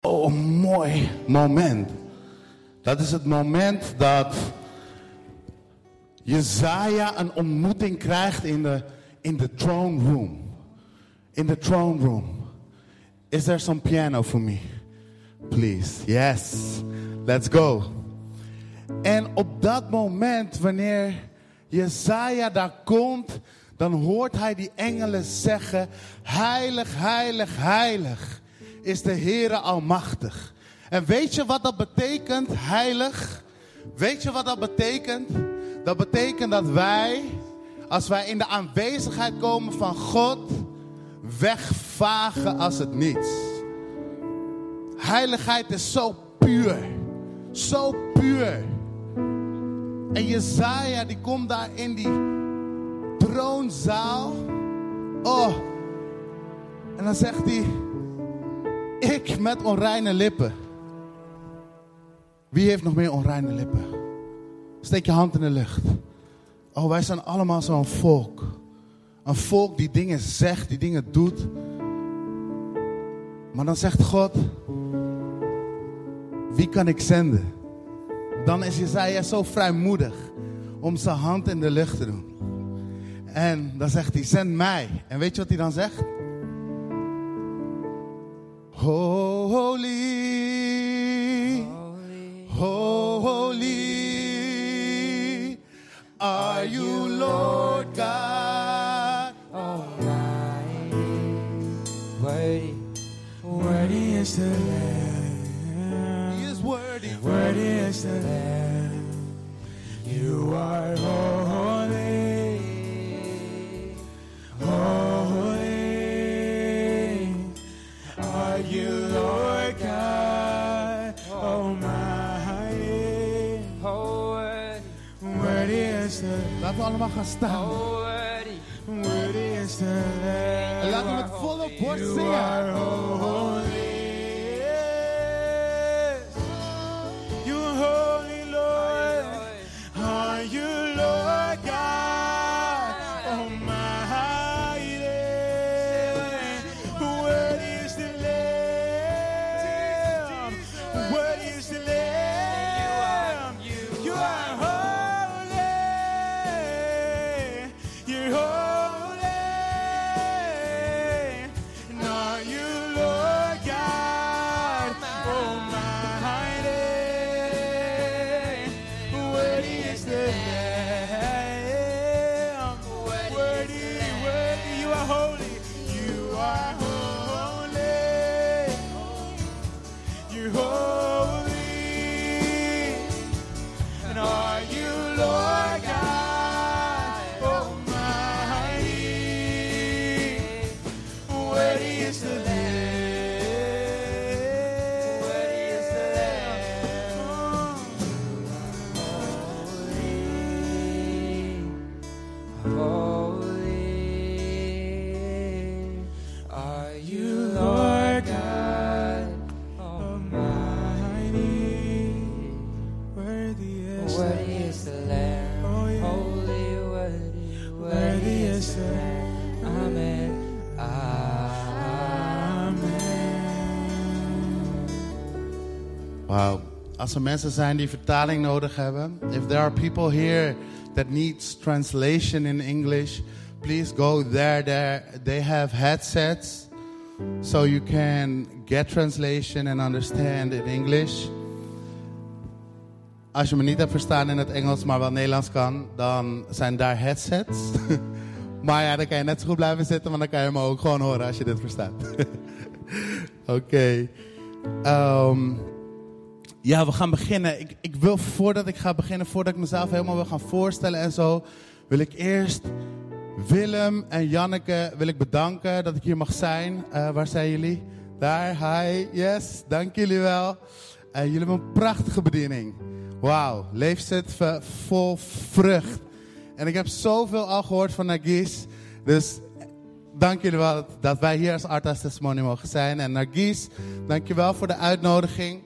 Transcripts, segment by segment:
Oh, een mooi moment. Dat is het moment dat Jezaja een ontmoeting krijgt in de, in throne room. In de throne room. Is there some piano for me? Please. Yes. Let's go. En op dat moment, wanneer Jezaja daar komt, dan hoort hij die engelen zeggen: Heilig, heilig, heilig is de Heere Almachtig. En weet je wat dat betekent, heilig? Weet je wat dat betekent? Dat betekent dat wij, als wij in de aanwezigheid komen van God, wegvagen als het niets. Heiligheid is zo puur. Zo puur. En Jezaja die komt daar in die troonzaal. Oh. En dan zegt hij, ik met onreine lippen. Wie heeft nog meer onreine lippen? Steek je hand in de lucht. Oh, wij zijn allemaal zo'n volk. Een volk die dingen zegt, die dingen doet. Maar dan zegt God, wie kan ik zenden? Dan is Jezaja zo vrijmoedig om zijn hand in de lucht te doen. En dan zegt hij, zend mij. En weet je wat hij dan zegt? Holy, holy, are you Lord God? Almighty. Worthy, worthy is the Lamb. He is worthy. Worthy is the Lamb. You are holy, we allemaal gaan staan. En laten we met volle borst zingen. Worthy is is the Lamb, Oh, holy, worthy, Worthy is the Lamb. Amen. Wauw. Als er mensen zijn die vertaling nodig hebben. If there are people here that needs translation in English. Please go there. there. They have headsets. So you can get translation and understand in English. Als je me niet hebt verstaan in het Engels, maar wel Nederlands kan, dan zijn daar headsets. maar ja, dan kan je net zo goed blijven zitten, maar dan kan je me ook gewoon horen als je dit verstaat. Oké. Ehm, ja, we gaan beginnen. Ik, ik wil voordat ik ga beginnen, voordat ik mezelf helemaal wil gaan voorstellen en zo, wil ik eerst Willem en Janneke wil ik bedanken dat ik hier mag zijn. Eh, waar zijn jullie? Daar, hi, yes, dank jullie wel. Eh, jullie hebben een prachtige bediening. Wauw, leef zit ve- vol vrucht. En ik heb zoveel al gehoord van Nagis. Dus dank jullie wel dat, wij hier als Artas Testimony mogen zijn. En Nagis, dank je wel voor de uitnodiging.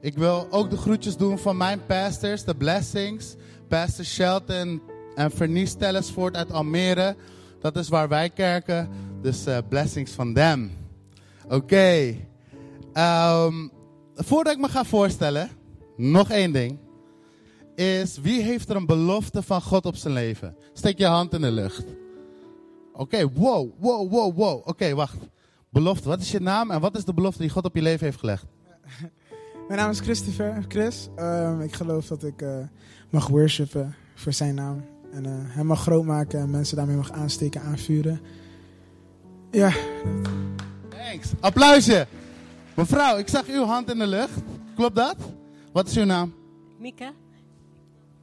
Ik wil ook de groetjes doen van mijn pastors, de blessings. Pastor Shelton en Vernies Tellersvoort uit Almere. Dat is waar wij kerken. Dus eh, blessings van them. Oké. Ehm, voordat ik me ga voorstellen, nog één ding. Is wie heeft er een belofte van God op zijn leven? Steek je hand in de lucht. Oké, wow, wow, wow, wow. Oké, wacht. Belofte, wat is je naam en wat is de belofte die God op je leven heeft gelegd? Mijn naam is Christopher, Chris. Ehm, ik geloof dat ik eh, mag worshipen voor zijn naam. En eh, hem mag groot maken en mensen daarmee mag aansteken, aanvuren. Ja, Thanks. Applausje. Mevrouw, ik zag uw hand in de lucht. Klopt dat? Wat is uw naam? Mieke,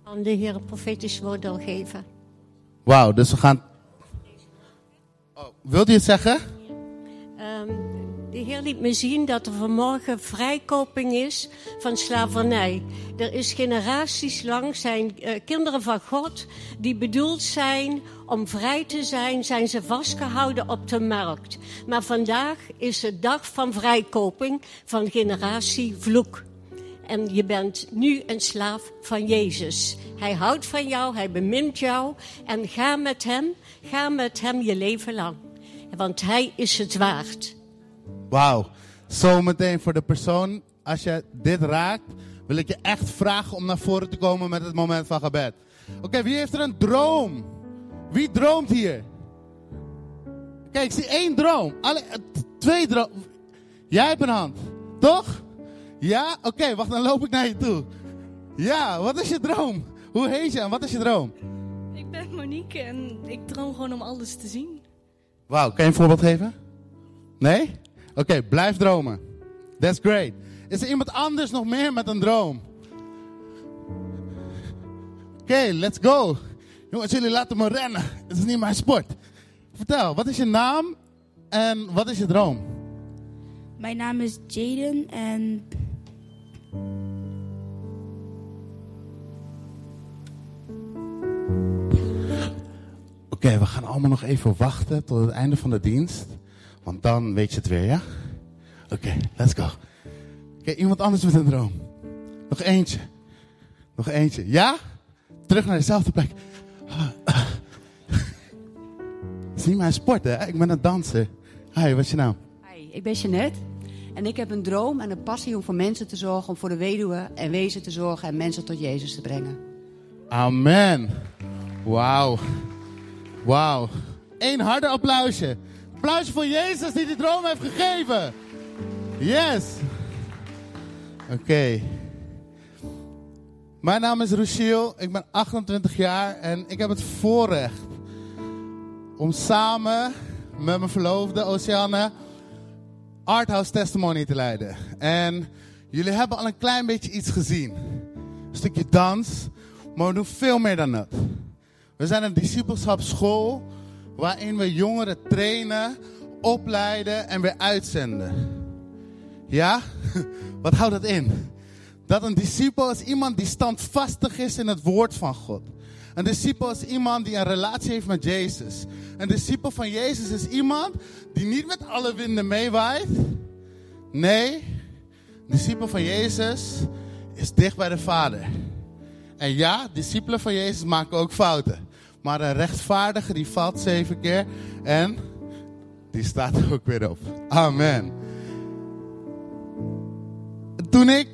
aan de Heer een profetisch woord doorgeven. Wauw, dus we gaan. Oh, wilt u het zeggen? Ehm, de Heer liet me zien dat er vanmorgen vrijkoping is van slavernij. Er is generaties lang zijn eh, kinderen van God die bedoeld zijn om vrij te zijn, zijn ze vastgehouden op de markt. Maar vandaag is de dag van vrijkoping van generatie vloek. En je bent nu een slaaf van Jezus. Hij houdt van jou, hij bemint jou. En ga met hem, ga met hem je leven lang. Want hij is het waard. Wauw. Zometeen voor de persoon, als je dit raakt, wil ik je echt vragen om naar voren te komen met het moment van gebed. Oké, wie heeft er een droom? Wie droomt hier? Kijk, ik zie één droom. Twee droom. Jij hebt een hand, toch? Ja? Oké, wacht, dan loop ik naar je toe. Ja, wat is je droom? Hoe heet je en wat is je droom? Ik ben Monique en ik droom gewoon om alles te zien. Wauw, kan je een voorbeeld geven? Nee? Oké, blijf dromen. That's great. Is er iemand anders nog meer met een droom? Oké, let's go. Jongens, jullie laten me rennen. Het is niet mijn sport. Vertel, wat is je naam en wat is je droom? Mijn naam is Jaden en Oké, we gaan allemaal nog even wachten tot het einde van de dienst. Want dan weet je het weer, ja? Oké, let's go. Oké, iemand anders met een droom. Nog eentje. Nog eentje. Ja? Terug naar dezelfde plek. Het is niet mijn sport, hè? Ik ben een danser. Hi, wat is je naam? Hi, ik ben Jeannette. En ik heb een droom en een passie om voor mensen te zorgen, om voor de weduwe en wezen te zorgen en mensen tot Jezus te brengen. Amen. Wauw. Wauw. Eén harde applausje. Applausje voor Jezus die die droom heeft gegeven. Yes. Oké. Mijn naam is Ruchiel. Ik ben 28 jaar en ik heb het voorrecht om samen met mijn verloofde Oceane Arthouse Testimony te leiden. En jullie hebben al een klein beetje iets gezien. Een stukje dans, maar we doen veel meer dan dat. We zijn een discipelschapsschool waarin we jongeren trainen, opleiden en weer uitzenden. Ja? Wat houdt dat in? Dat een discipel is iemand die standvastig is in het woord van God. Een discipel is iemand die een relatie heeft met Jezus. Een discipel van Jezus is iemand die niet met alle winden meewaait. Nee, een discipel van Jezus is dicht bij de Vader. En ja, discipelen van Jezus maken ook fouten. Maar een rechtvaardige die valt zeven keer en die staat ook weer op. Amen. Toen ik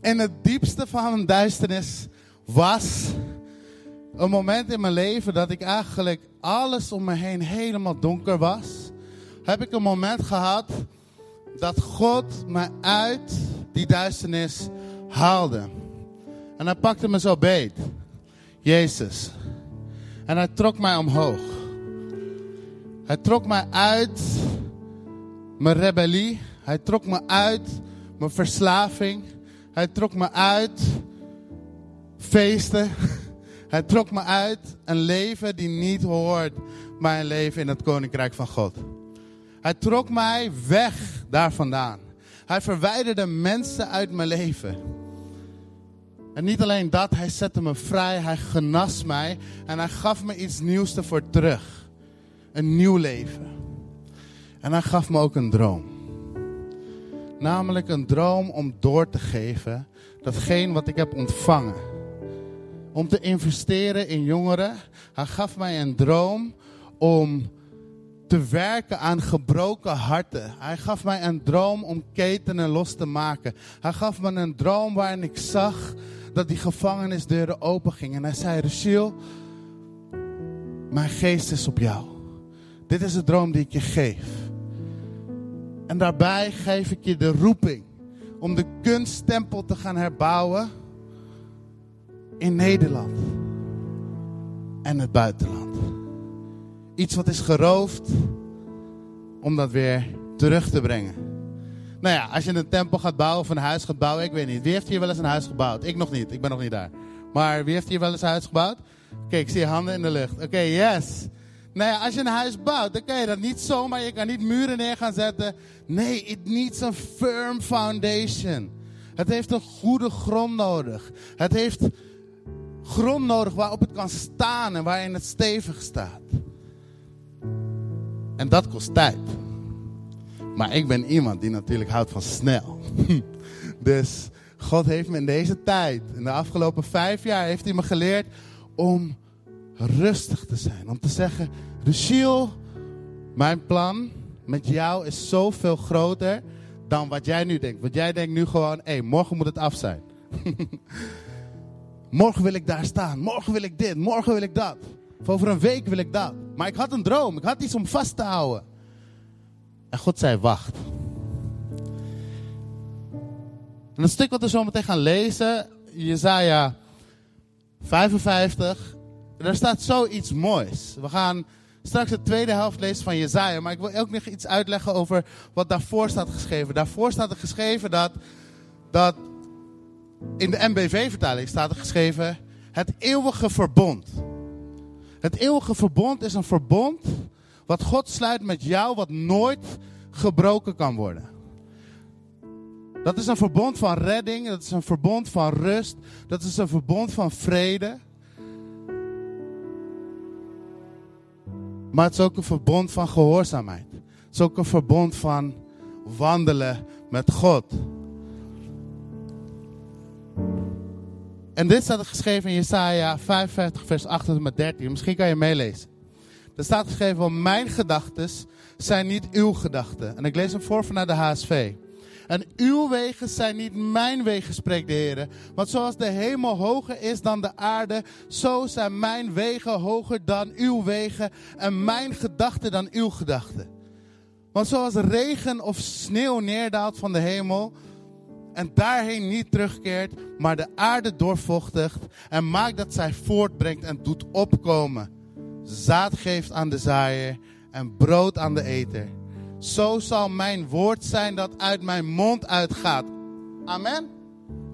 in het diepste van een duisternis was, een moment in mijn leven dat ik eigenlijk alles om me heen helemaal donker was, heb ik een moment gehad dat God mij uit die duisternis haalde. En hij pakte me zo beet. Jezus. En hij trok mij omhoog. Hij trok mij uit mijn rebellie. Hij trok me uit mijn verslaving. Hij trok me uit feesten. Hij trok me uit een leven die niet hoort bij een leven in het koninkrijk van God. Hij trok mij weg daar vandaan. Hij verwijderde mensen uit mijn leven. En niet alleen dat, hij zette me vrij, hij genas mij en hij gaf me iets nieuws ervoor terug. Een nieuw leven. En hij gaf me ook een droom. Namelijk een droom om door te geven datgene wat ik heb ontvangen. Om te investeren in jongeren. Hij gaf mij een droom om te werken aan gebroken harten. Hij gaf mij een droom om ketenen los te maken. Hij gaf me een droom waarin ik zag dat die gevangenisdeuren open gingen. En hij zei, Rachel, mijn geest is op jou. Dit is de droom die ik je geef. En daarbij geef ik je de roeping om de kunsttempel te gaan herbouwen in Nederland en het buitenland. Iets wat is geroofd om dat weer terug te brengen. Nou ja, als je een tempel gaat bouwen of een huis gaat bouwen, ik weet niet. Wie heeft hier wel eens een huis gebouwd? Ik nog niet, ik ben nog niet daar. Maar wie heeft hier wel eens een huis gebouwd? Oké, ik zie handen in de lucht. Oké, yes. Nou ja, als je een huis bouwt, dan kan je dat niet zomaar. Je kan niet muren neer gaan zetten. Nee, it needs a firm foundation. Het heeft een goede grond nodig. Het heeft grond nodig waarop het kan staan en waarin het stevig staat. En dat kost tijd. Maar ik ben iemand die natuurlijk houdt van snel. Dus God heeft me in deze tijd, in de afgelopen vijf jaar, heeft hij me geleerd om rustig te zijn. Om te zeggen, Ruchiel, mijn plan met jou is zoveel groter dan wat jij nu denkt. Want jij denkt nu gewoon, hé, hey, morgen moet het af zijn. morgen wil ik daar staan. Morgen wil ik dit. Morgen wil ik dat. Of over een week wil ik dat. Maar ik had een droom. Ik had iets om vast te houden. En God zei, wacht. En een stuk wat we zo meteen gaan lezen, Jezaja 55, daar staat zoiets moois. We gaan straks de tweede helft lezen van Jezaja, maar ik wil ook nog iets uitleggen over wat daarvoor staat geschreven. Daarvoor staat er geschreven dat, dat in de MBV-vertaling staat er geschreven, het eeuwige verbond. Het eeuwige verbond is een verbond wat God sluit met jou, wat nooit gebroken kan worden. Dat is een verbond van redding, dat is een verbond van rust, dat is een verbond van vrede. Maar het is ook een verbond van gehoorzaamheid. Het is ook een verbond van wandelen met God. En dit staat geschreven in Jesaja 55, vers 8 tot met 13. Misschien kan je meelezen. Er staat geschreven, want mijn gedachten zijn niet uw gedachten. En ik lees hem voor vanuit de HSV. En uw wegen zijn niet mijn wegen, spreekt de Heer. Want zoals de hemel hoger is dan de aarde, zo zijn mijn wegen hoger dan uw wegen en mijn gedachten dan uw gedachten. Want zoals regen of sneeuw neerdaalt van de hemel en daarheen niet terugkeert, maar de aarde doorvochtigt en maakt dat zij voortbrengt en doet opkomen, zaad geeft aan de zaaier en brood aan de eter zo zal mijn woord zijn dat uit mijn mond uitgaat. Amen?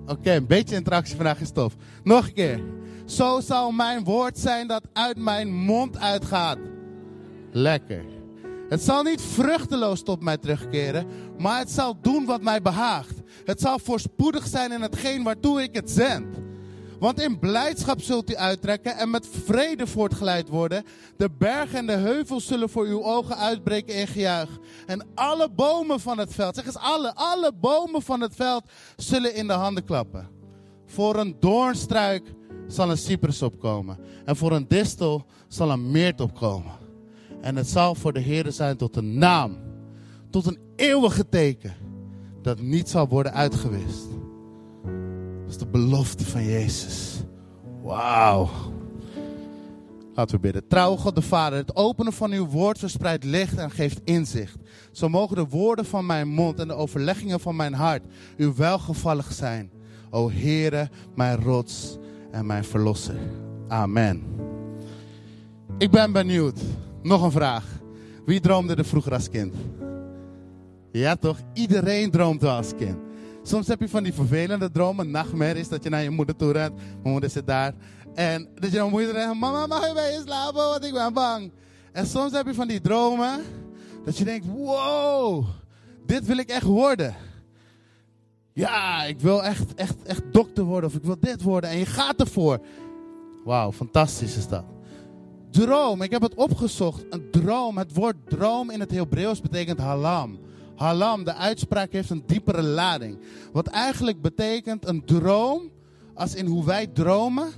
Oké, een beetje interactie vandaag is tof. Nog een keer. Zo zal mijn woord zijn dat uit mijn mond uitgaat. Lekker. Het zal niet vruchteloos tot mij terugkeren, maar het zal doen wat mij behaagt. Het zal voorspoedig zijn in hetgeen waartoe ik het zend. Want in blijdschap zult u uittrekken en met vrede voortgeleid worden. De bergen en de heuvels zullen voor uw ogen uitbreken in gejuich. En alle bomen van het veld, zeg eens alle, alle bomen van het veld zullen in de handen klappen. Voor een doornstruik zal een cyprus opkomen. En voor een distel zal een meert opkomen. En het zal voor de Heer zijn tot een naam, tot een eeuwige teken, dat niet zal worden uitgewist is de belofte van Jezus. Wauw. Laten we bidden. Trouw God de Vader, het openen van uw woord verspreidt licht en geeft inzicht. Zo mogen de woorden van mijn mond en de overleggingen van mijn hart u welgevallig zijn. O Heere, mijn rots en mijn verlosser. Amen. Ik ben benieuwd. Nog een vraag. Wie droomde er vroeger als kind? Ja toch? Iedereen droomt wel als kind. Soms heb je van die vervelende dromen, nachtmerries, dat je naar je moeder toe rent. Mijn moeder zit daar. En dat je naar moeder zegt, mama mag je bij je slapen, want ik ben bang. En soms heb je van die dromen, dat je denkt, wow, dit wil ik echt worden. Ja, ik wil echt, echt, echt dokter worden of ik wil dit worden. En je gaat ervoor. Wauw, fantastisch is dat. Droom, ik heb het opgezocht. Een droom, het woord droom in het Hebreeuws betekent halam. Halam, de uitspraak heeft een diepere lading. Wat eigenlijk betekent een droom, als in hoe wij dromen,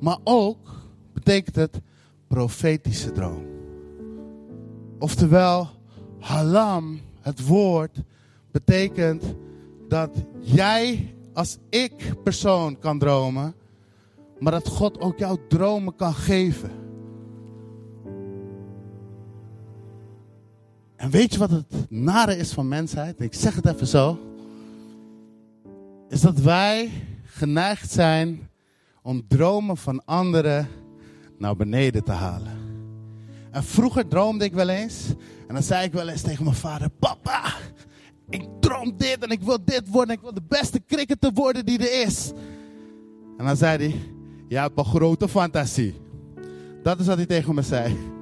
maar ook betekent het profetische droom. Oftewel, halam, het woord, betekent dat jij als ik persoon kan dromen, maar dat God ook jouw dromen kan geven. En weet je wat het nare is van mensheid? Ik zeg het even zo. Is dat wij geneigd zijn om dromen van anderen naar beneden te halen. En vroeger droomde ik wel eens. En dan zei ik wel eens tegen mijn vader: Papa, ik droom dit en ik wil dit worden. Ik wil de beste cricketer worden die er is. En dan zei hij: Je hebt een grote fantasie. Dat is wat hij tegen me zei.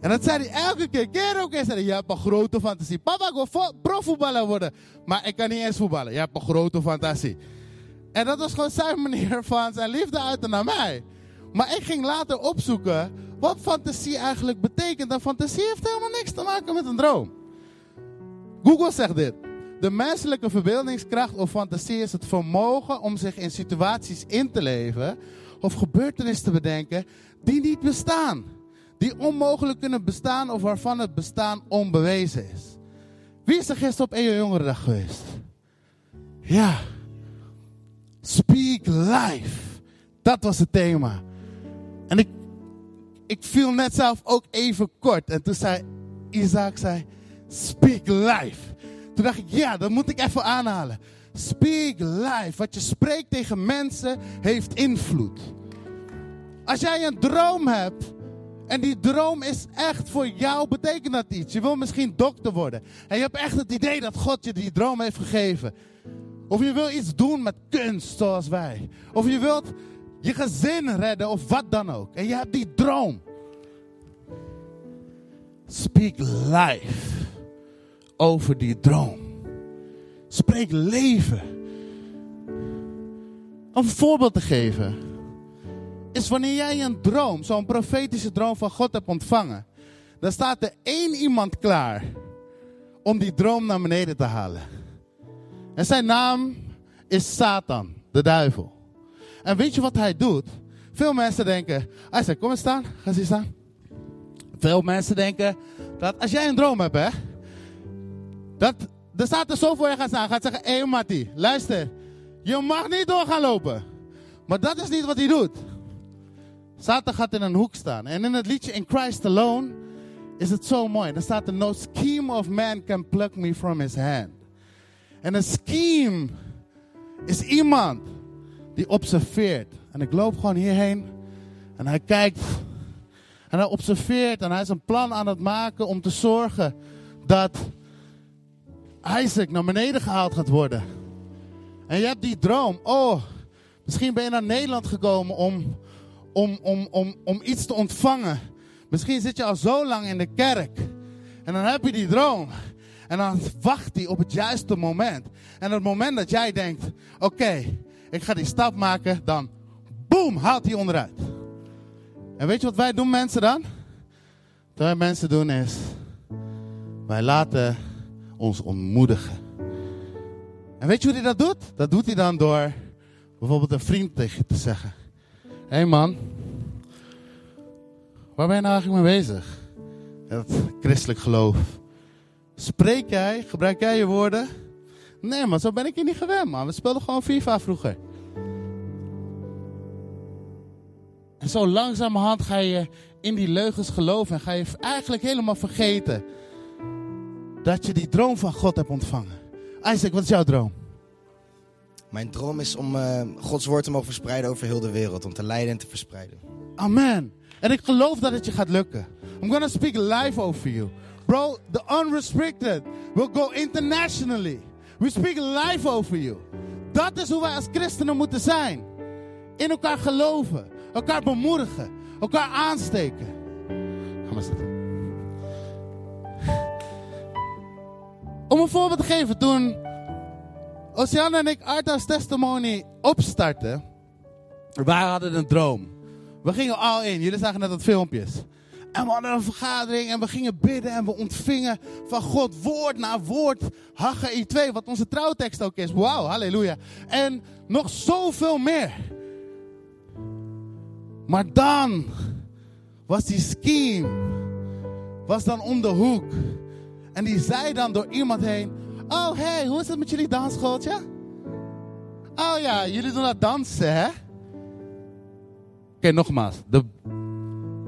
En dat zei hij elke keer, keer ook eens. Zei je hebt een grote fantasie. Papa, ik wil vo- profvoetballer worden. Maar ik kan niet eens voetballen. Je hebt een grote fantasie. En dat was gewoon zijn manier van zijn liefde uiten naar mij. Maar ik ging later opzoeken wat fantasie eigenlijk betekent. En fantasie heeft helemaal niks te maken met een droom. Google zegt dit. De menselijke verbeeldingskracht of fantasie is het vermogen om zich in situaties in te leven of gebeurtenissen te bedenken die niet bestaan. Die onmogelijk kunnen bestaan of waarvan het bestaan onbewezen is. Wie is er gisteren op EO Jongerendag geweest? Ja. Speak life. Dat was het thema. En ik, ik viel net zelf ook even kort. En toen zei Isaac, zei, speak life. Toen dacht ik, ja, dat moet ik even aanhalen. Speak life. Wat je spreekt tegen mensen heeft invloed. Als jij een droom hebt en die droom is echt voor jou, betekent dat iets. Je wil misschien dokter worden. En je hebt echt het idee dat God je die droom heeft gegeven. Of je wil iets doen met kunst zoals wij. Of je wilt je gezin redden of wat dan ook. En je hebt die droom. Speak life over die droom. Spreek leven. Om een voorbeeld te geven. Is wanneer jij een droom, zo'n profetische droom van God hebt ontvangen. Dan staat er één iemand klaar om die droom naar beneden te halen. En zijn naam is Satan, de duivel. En weet je wat hij doet? Veel mensen denken, hij zegt, kom eens staan, ga eens hier staan. Veel mensen denken dat als jij een droom hebt, hè, dat er staat er zo voor je gaan staan, gaat zeggen, hé hey, Matti, luister, je mag niet door gaan lopen. Maar dat is niet wat hij doet. Satan gaat in een hoek staan. En in het liedje In Christ Alone is het zo mooi. Dan staat er, no scheme of man can pluck me from his hand. En een scheme is iemand die observeert. En ik loop gewoon hierheen en hij kijkt en hij observeert en hij is een plan aan het maken om te zorgen dat Isaac naar beneden gehaald gaat worden. En je hebt die droom. Oh, misschien ben je naar Nederland gekomen om, om, om, om, om iets te ontvangen. Misschien zit je al zo lang in de kerk. En dan heb je die droom. En dan wacht hij op het juiste moment. En het moment dat jij denkt: oké, ik ga die stap maken, dan boem, haalt hij onderuit. En weet je wat wij doen, mensen dan? Wat wij mensen doen is: wij laten ons ontmoedigen. En weet je hoe hij dat doet? Dat doet hij dan door bijvoorbeeld een vriend tegen te zeggen: hey man, waar ben je nou eigenlijk mee bezig? Dat christelijk geloof. Spreek jij, gebruik jij je woorden? Nee man, zo ben ik hier niet gewend man. We speelden gewoon FIFA vroeger. En zo langzamerhand ga je in die leugens geloven en ga je eigenlijk helemaal vergeten dat je die droom van God hebt ontvangen. Isaac, wat is jouw droom? Mijn droom is om eh, Gods woord te mogen verspreiden over heel de wereld. Om te leiden en te verspreiden. Amen. En ik geloof dat het je gaat lukken. I'm gonna speak live over you. Bro, the unrestricted will go internationally. We speak live over you. Dat is hoe wij als christenen moeten zijn. In elkaar geloven. Elkaar bemoedigen. Elkaar aansteken. Ga maar zitten. Om een voorbeeld te geven, toen Oceana en ik Arthouse Testimony opstartten, wij hadden een droom. We gingen al in, jullie zagen net wat filmpjes. En we hadden een vergadering en we gingen bidden en we ontvingen van God woord na woord. Haggai 2, wat onze trouwtekst ook is. Wauw, halleluja. En nog zoveel meer. Maar dan was die scheme was dan om de hoek. En die zei dan door iemand heen: Oh, hey, hoe is het met jullie dansschooltje? Oh ja, jullie doen dat dansen, hè? Oké, nogmaals. De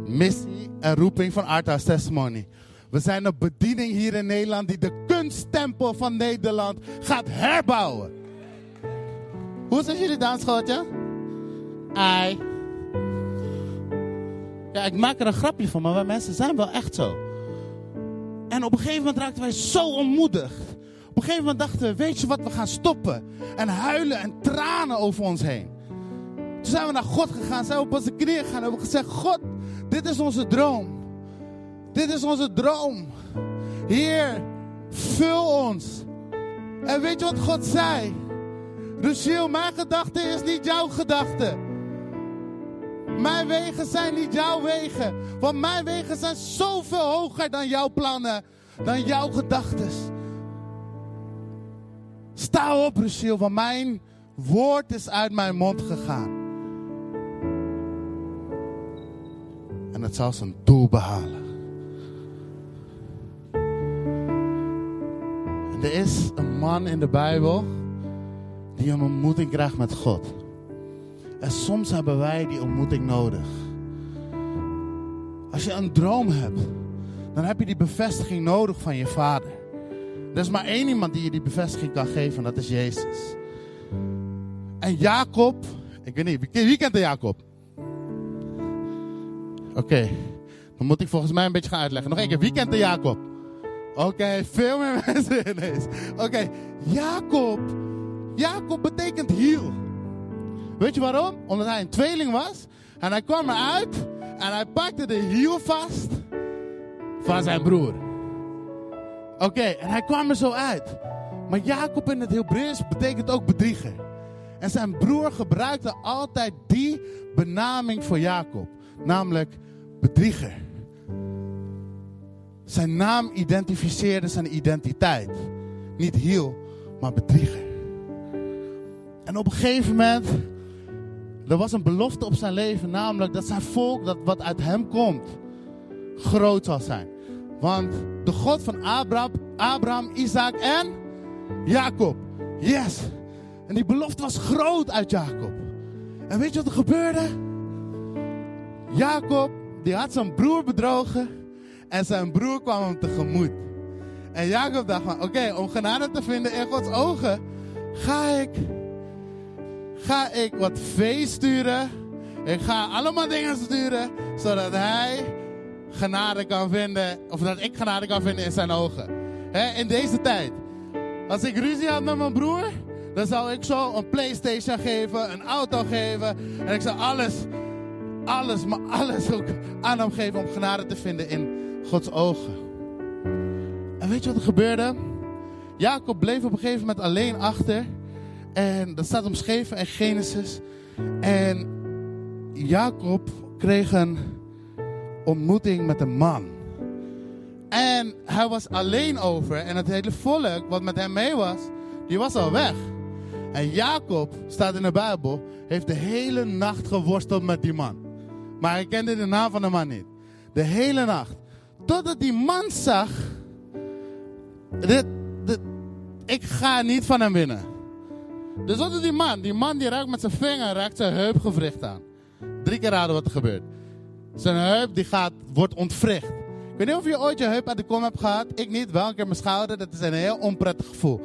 missie en roeping van Arthouse Testimony. We zijn een bediening hier in Nederland die de kunsttempel van Nederland gaat herbouwen. Hoe is het jullie dansschooltje? Ai. Ja, ik maak er een grapje van, maar wij mensen zijn wel echt zo. En op een gegeven moment raakten wij zo ontmoedigd. Op een gegeven moment dachten we, weet je wat, we gaan stoppen. En huilen en tranen over ons heen. Toen zijn we naar God gegaan, zijn we op onze knieën gegaan en hebben gezegd, God, dit is onze droom. Dit is onze droom. Heer, vul ons. En weet je wat God zei? Ruziel, mijn gedachte is niet jouw gedachte. Mijn wegen zijn niet jouw wegen. Want mijn wegen zijn zoveel hoger dan jouw plannen, dan jouw gedachten. Sta op, Ruziel, want mijn woord is uit mijn mond gegaan. En het zal zijn doel behalen. En er is een man in de Bijbel die een ontmoeting krijgt met God. En soms hebben wij die ontmoeting nodig. Als je een droom hebt, dan heb je die bevestiging nodig van je vader. Er is maar één iemand die je die bevestiging kan geven, en dat is Jezus. En Jacob, ik weet niet, wie, kent de Jacob? Oké, dan moet ik volgens mij een beetje gaan uitleggen. Nog één keer, wie kent de Jacob? Oké, veel meer mensen ineens. Oké, Jacob. Jacob betekent hiel. Weet je waarom? Omdat hij een tweeling was. En hij kwam eruit en hij pakte de hiel vast van zijn broer. Oké, en hij kwam er zo uit. Maar Jacob in het Hebreeuws betekent ook bedrieger. En zijn broer gebruikte altijd die benaming voor Jacob. Namelijk bedrieger. Zijn naam identificeerde zijn identiteit. Niet hiel, maar bedrieger. En op een gegeven moment, er was een belofte op zijn leven, namelijk dat zijn volk, dat wat uit hem komt, groot zal zijn. Want de God van Abraham, Abraham, Isaac en Jacob. Yes. En die belofte was groot uit Jacob. En weet je wat er gebeurde? Jacob, die had zijn broer bedrogen. En zijn broer kwam hem tegemoet. En Jacob dacht van, oké, om genade te vinden in Gods ogen, ga ik, ga ik wat vee sturen. Ik ga allemaal dingen sturen, zodat hij genade kan vinden, of dat ik genade kan vinden in zijn ogen. In deze tijd. Als ik ruzie had met mijn broer, dan zou ik zo een Playstation geven, een auto geven. En ik zou alles, alles, maar alles ook aan hem geven om genade te vinden in Gods ogen. En weet je wat er gebeurde? Jacob bleef op een gegeven moment alleen achter. En dat staat omschreven in Genesis. En Jacob kreeg een ontmoeting met een man. En hij was alleen over. En het hele volk wat met hem mee was, die was al weg. En Jacob, staat in de Bijbel, heeft de hele nacht geworsteld met die man. Maar hij kende de naam van de man niet. De hele nacht. Totdat die man zag, ik ga niet van hem winnen. Dus wat doet die man? Die man die raakt met zijn vinger raakt zijn heupgewricht aan. Drie keer raden wat er gebeurt. Zijn heup die gaat, wordt ontwricht. Ik weet niet of je ooit je heup uit de kom hebt gehad. Ik niet, wel een keer mijn schouder. Dat is een heel onprettig gevoel.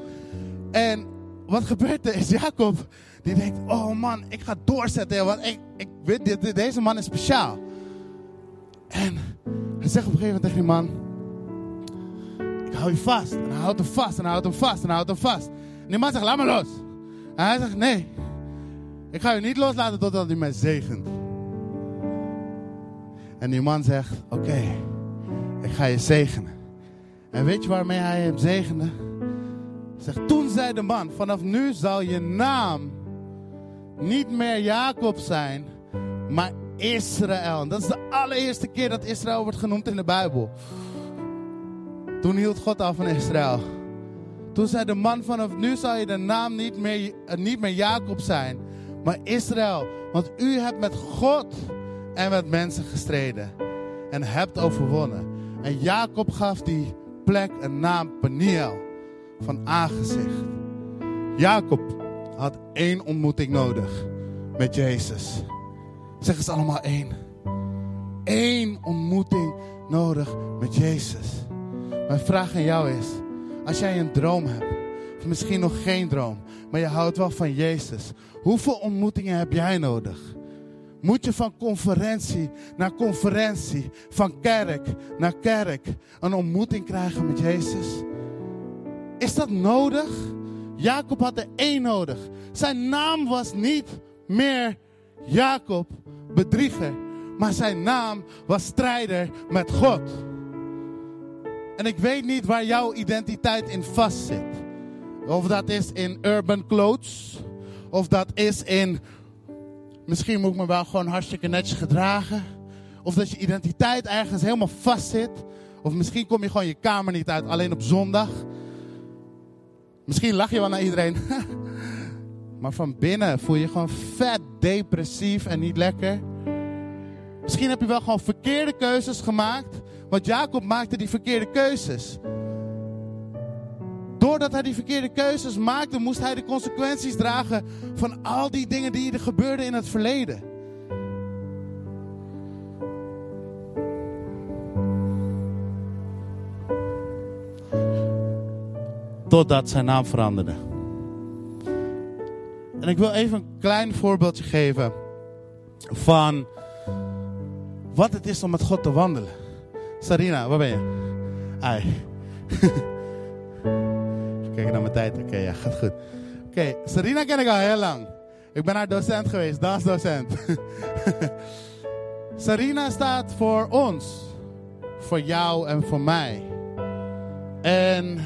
En wat gebeurt er is Jacob, die denkt, oh man, ik ga doorzetten. Want ik, ik weet, dit, deze man is speciaal. En hij zegt op een gegeven moment tegen die man, ik hou je vast. En hij houdt hem vast, en hij houdt hem vast, en hij houdt hem vast. En die man zegt, laat me los. En hij zegt, nee, ik ga je niet loslaten totdat hij mij zegent. En die man zegt, oké, ik ga je zegenen. En weet je waarmee hij hem zegende? Zegt, toen zei de man, vanaf nu zal je naam niet meer Jacob zijn, maar Israël. Dat is de allereerste keer dat Israël wordt genoemd in de Bijbel. Toen hield God af van Israël. Toen zei de man, vanaf nu zal je de naam niet meer, uh, niet meer Jacob zijn, maar Israël. Want u hebt met God en met mensen gestreden en hebt overwonnen. En Jacob gaf die plek een naam Peniel, van aangezicht. Jacob had één ontmoeting nodig met Jezus. Zeg eens allemaal één. Eén ontmoeting nodig met Jezus. Mijn vraag aan jou is, als jij een droom hebt, of misschien nog geen droom, maar je houdt wel van Jezus, hoeveel ontmoetingen heb jij nodig? Moet je van conferentie naar conferentie, van kerk naar kerk, een ontmoeting krijgen met Jezus? Is dat nodig? Jacob had er één nodig. Zijn naam was niet meer Jacob, bedrieger, maar zijn naam was strijder met God. En ik weet niet waar jouw identiteit in vastzit. Of dat is in urban clothes, of dat is in Misschien moet ik me wel gewoon hartstikke netjes gedragen. Of dat je identiteit ergens helemaal vast zit. Of misschien kom je gewoon je kamer niet uit, alleen op zondag. Misschien lach je wel naar iedereen. maar van binnen voel je je gewoon vet depressief en niet lekker. Misschien heb je wel gewoon verkeerde keuzes gemaakt. Want Jacob maakte die verkeerde keuzes. Doordat hij die verkeerde keuzes maakte, moest hij de consequenties dragen van al die dingen die er gebeurden in het verleden. Totdat zijn naam veranderde. En ik wil even een klein voorbeeldje geven van wat het is om met God te wandelen. Sarina, waar ben je? Ai. Kijk naar mijn tijd. Oké, ja, gaat goed. Oké, Sarina ken ik al heel lang. Ik ben haar docent geweest, dansdocent. Sarina staat voor ons. Voor jou en voor mij. En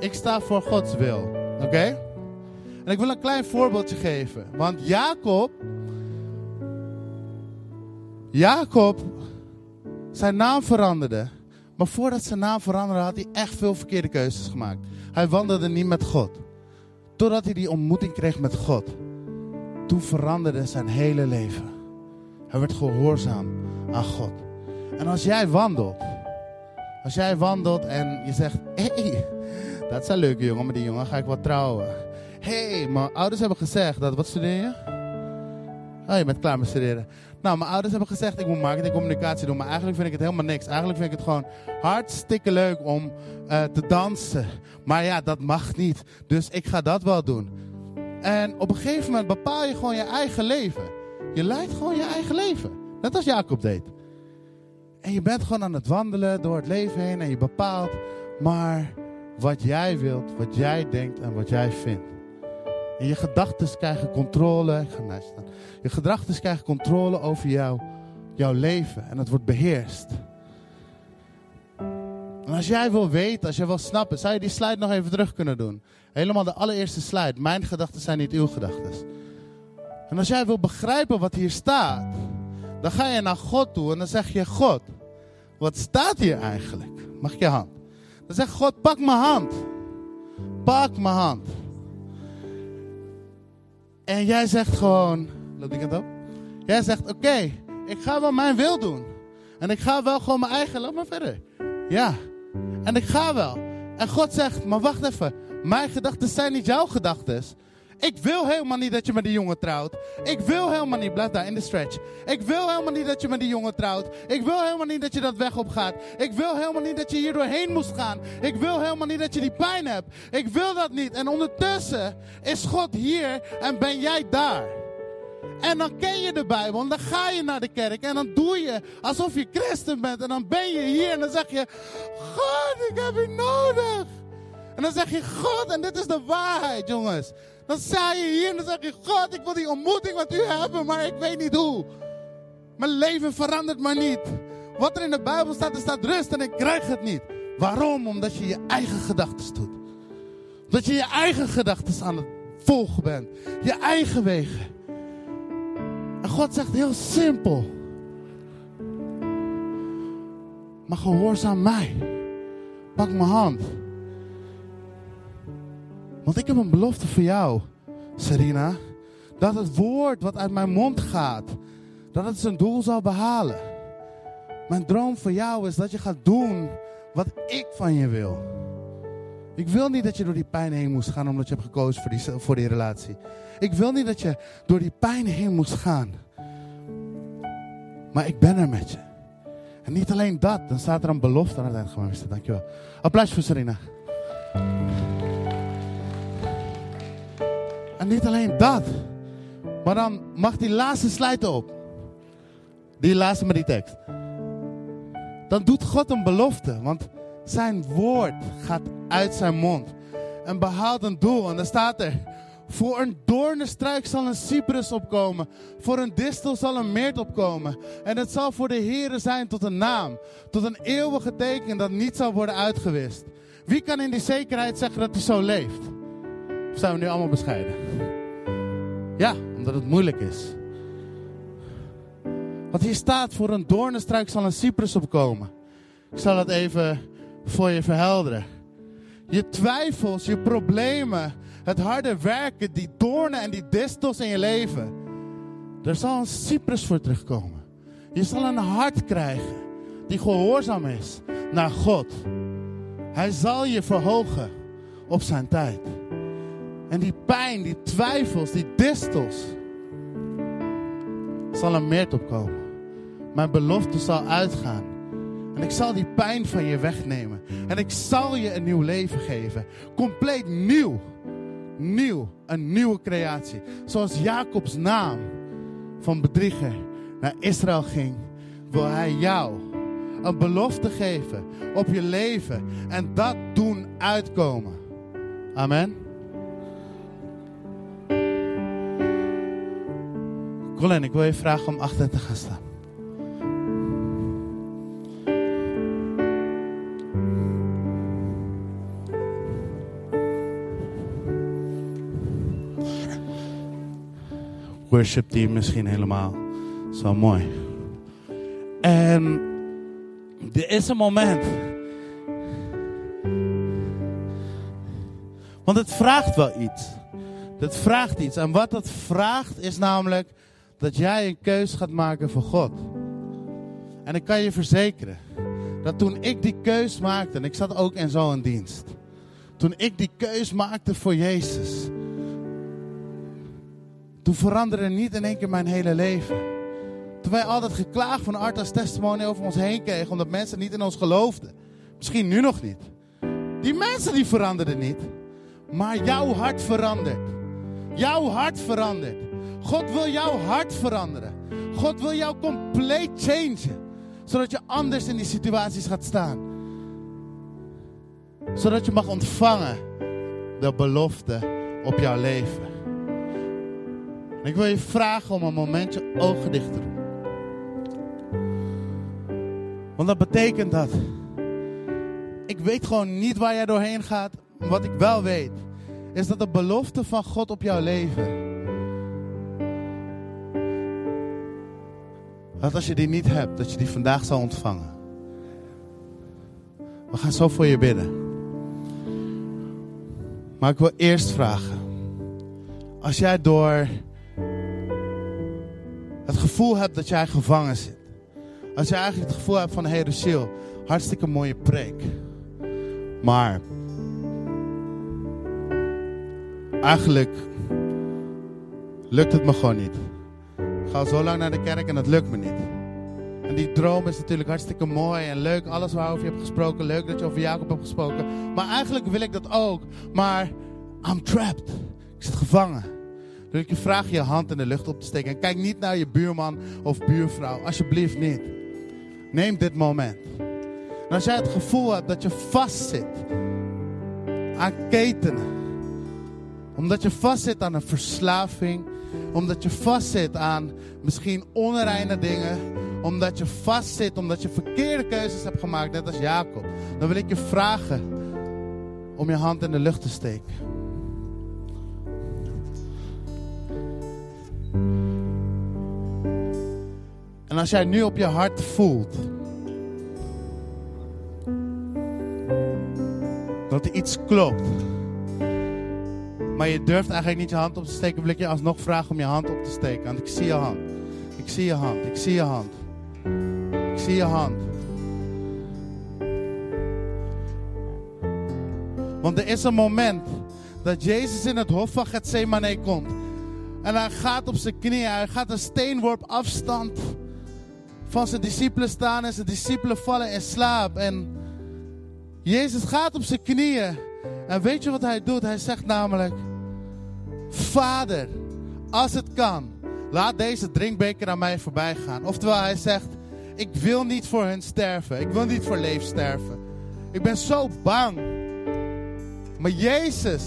ik sta voor Gods wil. Oké? En ik wil een klein voorbeeldje geven. Want Jacob. Jacob. Zijn naam veranderde. Maar voordat zijn naam veranderde, had hij echt veel verkeerde keuzes gemaakt. Hij wandelde niet met God. Totdat hij die ontmoeting kreeg met God. Toen veranderde zijn hele leven. Hij werd gehoorzaam aan God. En als jij wandelt. Als jij wandelt en je zegt: Hé, hey, dat is een leuke jongen, maar die jongen ga ik wel trouwen. Hé, hey, mijn ouders hebben gezegd dat. Wat studeer je? Oh, je bent klaar met studeren. Nou, mijn ouders hebben gezegd ik moet marketing communicatie doen. Maar eigenlijk vind ik het helemaal niks. Eigenlijk vind ik het gewoon hartstikke leuk om uh, te dansen. Maar ja, dat mag niet. Dus ik ga dat wel doen. En op een gegeven moment bepaal je gewoon je eigen leven. Je leidt gewoon je eigen leven. Net als Jacob deed. En je bent gewoon aan het wandelen door het leven heen. En je bepaalt maar wat jij wilt, wat jij denkt en wat jij vindt. En je gedachten krijgen controle. Ik ga naast staan. Je gedachten krijgen controle over jou, jouw leven. En het wordt beheerst. En als jij wil weten, als jij wil snappen, zou je die slide nog even terug kunnen doen. Helemaal de allereerste slide. Mijn gedachten zijn niet uw gedachten. En als jij wil begrijpen wat hier staat, dan ga je naar God toe en dan zeg je: God, wat staat hier eigenlijk? Mag ik je hand? Dan zegt God: pak mijn hand. Pak mijn hand. En jij zegt gewoon, op? Jij zegt, oké, ik ga wel mijn wil doen. En ik ga wel gewoon mijn eigen, loop maar verder. Ja, en ik ga wel. En God zegt, maar wacht even, mijn gedachten zijn niet jouw gedachten. Ik wil helemaal niet dat je met die jongen trouwt. Ik wil helemaal niet, blijf daar in de stretch. Ik wil helemaal niet dat je met die jongen trouwt. Ik wil helemaal niet dat je dat weg op gaat. Ik wil helemaal niet dat je hier doorheen moest gaan. Ik wil helemaal niet dat je die pijn hebt. Ik wil dat niet. En ondertussen is God hier en ben jij daar. En dan ken je de Bijbel en dan ga je naar de kerk en dan doe je alsof je christen bent. En dan ben je hier en dan zeg je, God, ik heb u nodig. En dan zeg je, God, en dit is de waarheid, jongens. Dan sta je hier en dan zeg je: God, ik wil die ontmoeting met u hebben, maar ik weet niet hoe. Mijn leven verandert maar niet. Wat er in de Bijbel staat, er staat rust en ik krijg het niet. Waarom? Omdat je je eigen gedachten doet. Dat je je eigen gedachten aan het volgen bent. Je eigen wegen. En God zegt heel simpel. Maar gehoorzaam mij. Pak mijn hand. Want ik heb een belofte voor jou, Serena. Dat het woord wat uit mijn mond gaat, dat het zijn doel zal behalen. Mijn droom voor jou is dat je gaat doen wat ik van je wil. Ik wil niet dat je door die pijn heen moest gaan omdat je hebt gekozen voor die, voor die relatie. Ik wil niet dat je door die pijn heen moest gaan. Maar ik ben er met je. En niet alleen dat, dan staat er een belofte aan het eind. Gewoon, dankjewel. Applaus voor Serena. En niet alleen dat. Maar dan mag die laatste slide op. Die laatste met die tekst. Dan doet God een belofte. Want zijn woord gaat uit zijn mond. En behaalt een doel. En dan staat er. Voor een doornenstruik zal een cyprus opkomen. Voor een distel zal een meert opkomen. En het zal voor de Here zijn tot een naam. Tot een eeuwige teken dat niet zal worden uitgewist. Wie kan in die zekerheid zeggen dat hij zo leeft? Of zijn we nu allemaal bescheiden? Ja, omdat het moeilijk is. Want hier staat, voor een doornenstruik zal een cyprus opkomen. Ik zal het even voor je verhelderen. Je twijfels, je problemen, het harde werken, die doornen en die distels in je leven. Er zal een cyprus voor terugkomen. Je zal een hart krijgen die gehoorzaam is naar God. Hij zal je verhogen op zijn tijd. En die pijn, die twijfels, die distels, zal een meert opkomen. Mijn belofte zal uitgaan. En ik zal die pijn van je wegnemen. En ik zal je een nieuw leven geven. Compleet nieuw. Nieuw. Een nieuwe creatie. Zoals Jacobs naam van bedrieger naar Israël ging, wil hij jou een belofte geven op je leven. En dat doen uitkomen. Amen. Colin, ik wil je vragen om achter te gaan staan. Worship team misschien helemaal. Zo mooi. En er is een moment. Want het vraagt wel iets. Het vraagt iets. En wat het vraagt is namelijk dat jij een keus gaat maken voor God. En ik kan je verzekeren dat toen ik die keus maakte, en ik zat ook in zo'n dienst. Toen ik die keus maakte voor Jezus. Toen veranderde niet in één keer mijn hele leven. Toen wij altijd geklaagd van Artas testimony over ons heen kregen, omdat mensen niet in ons geloofden. Misschien nu nog niet. Die mensen die veranderden niet. Maar jouw hart verandert. Jouw hart verandert. God wil jouw hart veranderen. God wil jou compleet changen. Zodat je anders in die situaties gaat staan. Zodat je mag ontvangen de belofte op jouw leven. En ik wil je vragen om een momentje ogen dicht te doen. Want dat betekent dat. Ik weet gewoon niet waar jij doorheen gaat. Wat ik wel weet, is dat de belofte van God op jouw leven. Dat als je die niet hebt, dat je die vandaag zal ontvangen. We gaan zo voor je bidden. Maar ik wil eerst vragen. Als jij door het gevoel hebt dat jij gevangen zit. Als jij eigenlijk het gevoel hebt van, hey Rochelle, hartstikke mooie preek. Maar eigenlijk lukt het me gewoon niet. Ik ga zo lang naar de kerk en dat lukt me niet. En die droom is natuurlijk hartstikke mooi en leuk. Alles waarover je hebt gesproken. Leuk dat je over Jacob hebt gesproken. Maar eigenlijk wil ik dat ook. Maar I'm trapped. Ik zit gevangen. Dus ik je vraag je hand in de lucht op te steken. En kijk niet naar je buurman of buurvrouw. Alsjeblieft niet. Neem dit moment. En als jij het gevoel hebt dat je vastzit aan ketenen. Omdat je vastzit aan een verslaving. Omdat je vastzit aan misschien onreine dingen. Omdat je vastzit, omdat je verkeerde keuzes hebt gemaakt, net als Jacob. Dan wil ik je vragen om je hand in de lucht te steken. En als jij nu op je hart voelt dat er iets klopt, maar je durft eigenlijk niet je hand op te steken, wil ik je alsnog vragen om je hand op te steken. Want ik zie je hand. Ik zie je hand. Ik zie je hand. Ik zie je hand. Want er is een moment dat Jezus in het hof van Gethsemane komt. En hij gaat op zijn knieën, hij gaat een steenworp afstand van zijn discipelen staan en zijn discipelen vallen in slaap. En Jezus gaat op zijn knieën. En weet je wat hij doet? Hij zegt namelijk, Vader, als het kan, laat deze drinkbeker aan mij voorbij gaan. Oftewel, hij zegt, ik wil niet voor hen sterven. Ik wil niet voor leef sterven. Ik ben zo bang. Maar Jezus,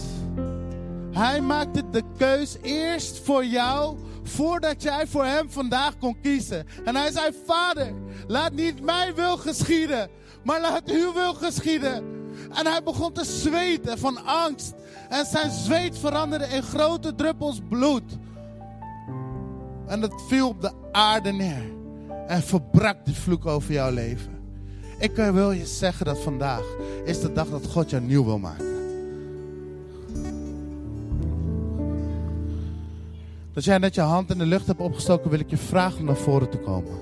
hij maakte de keus eerst voor jou, voordat jij voor hem vandaag kon kiezen. En hij zei, Vader, laat niet mijn wil geschieden, maar laat uw wil geschieden. En hij begon te zweten van angst. En zijn zweet veranderde in grote druppels bloed. En het viel op de aarde neer. En verbrak die vloek over jouw leven. Ik wil je zeggen dat vandaag is de dag dat God jou nieuw wil maken. Dat jij net je hand in de lucht hebt opgestoken, wil ik je vragen om naar voren te komen.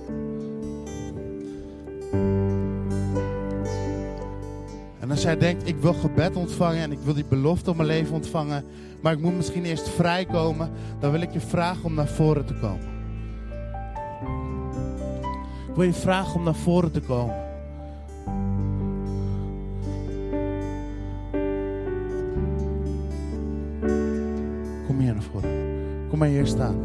En als jij denkt, ik wil gebed ontvangen en ik wil die belofte op mijn leven ontvangen, maar ik moet misschien eerst vrijkomen, dan wil ik je vragen om naar voren te komen. Ik wil je vragen om naar voren te komen. Kom maar hier staan.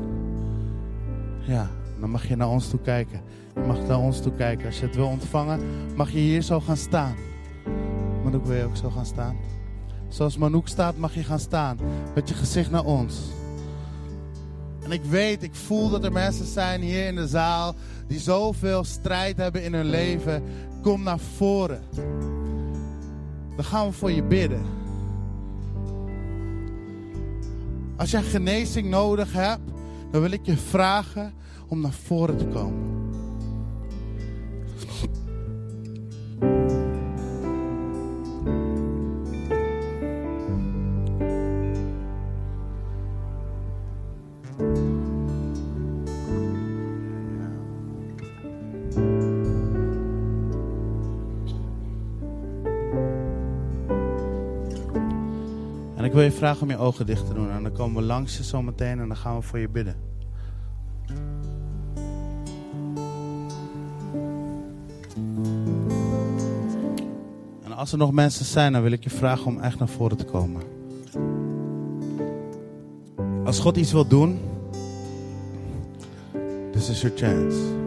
Ja, dan mag je naar ons toe kijken. Je mag naar ons toe kijken. Als je het wil ontvangen, mag je hier zo gaan staan. Manouk, wil je ook zo gaan staan? Zoals Manouk staat, mag je gaan staan. Met je gezicht naar ons. En ik weet, ik voel dat er mensen zijn hier in de zaal die zoveel strijd hebben in hun leven. Kom naar voren. Dan gaan we voor je bidden. Als jij genezing nodig hebt, dan wil ik je vragen om naar voren te komen. Wil je vragen om je ogen dicht te doen. En dan komen we langs je zo meteen en dan gaan we voor je bidden. En als er nog mensen zijn, dan wil ik je vragen om echt naar voren te komen. Als God iets wil doen, this is your chance.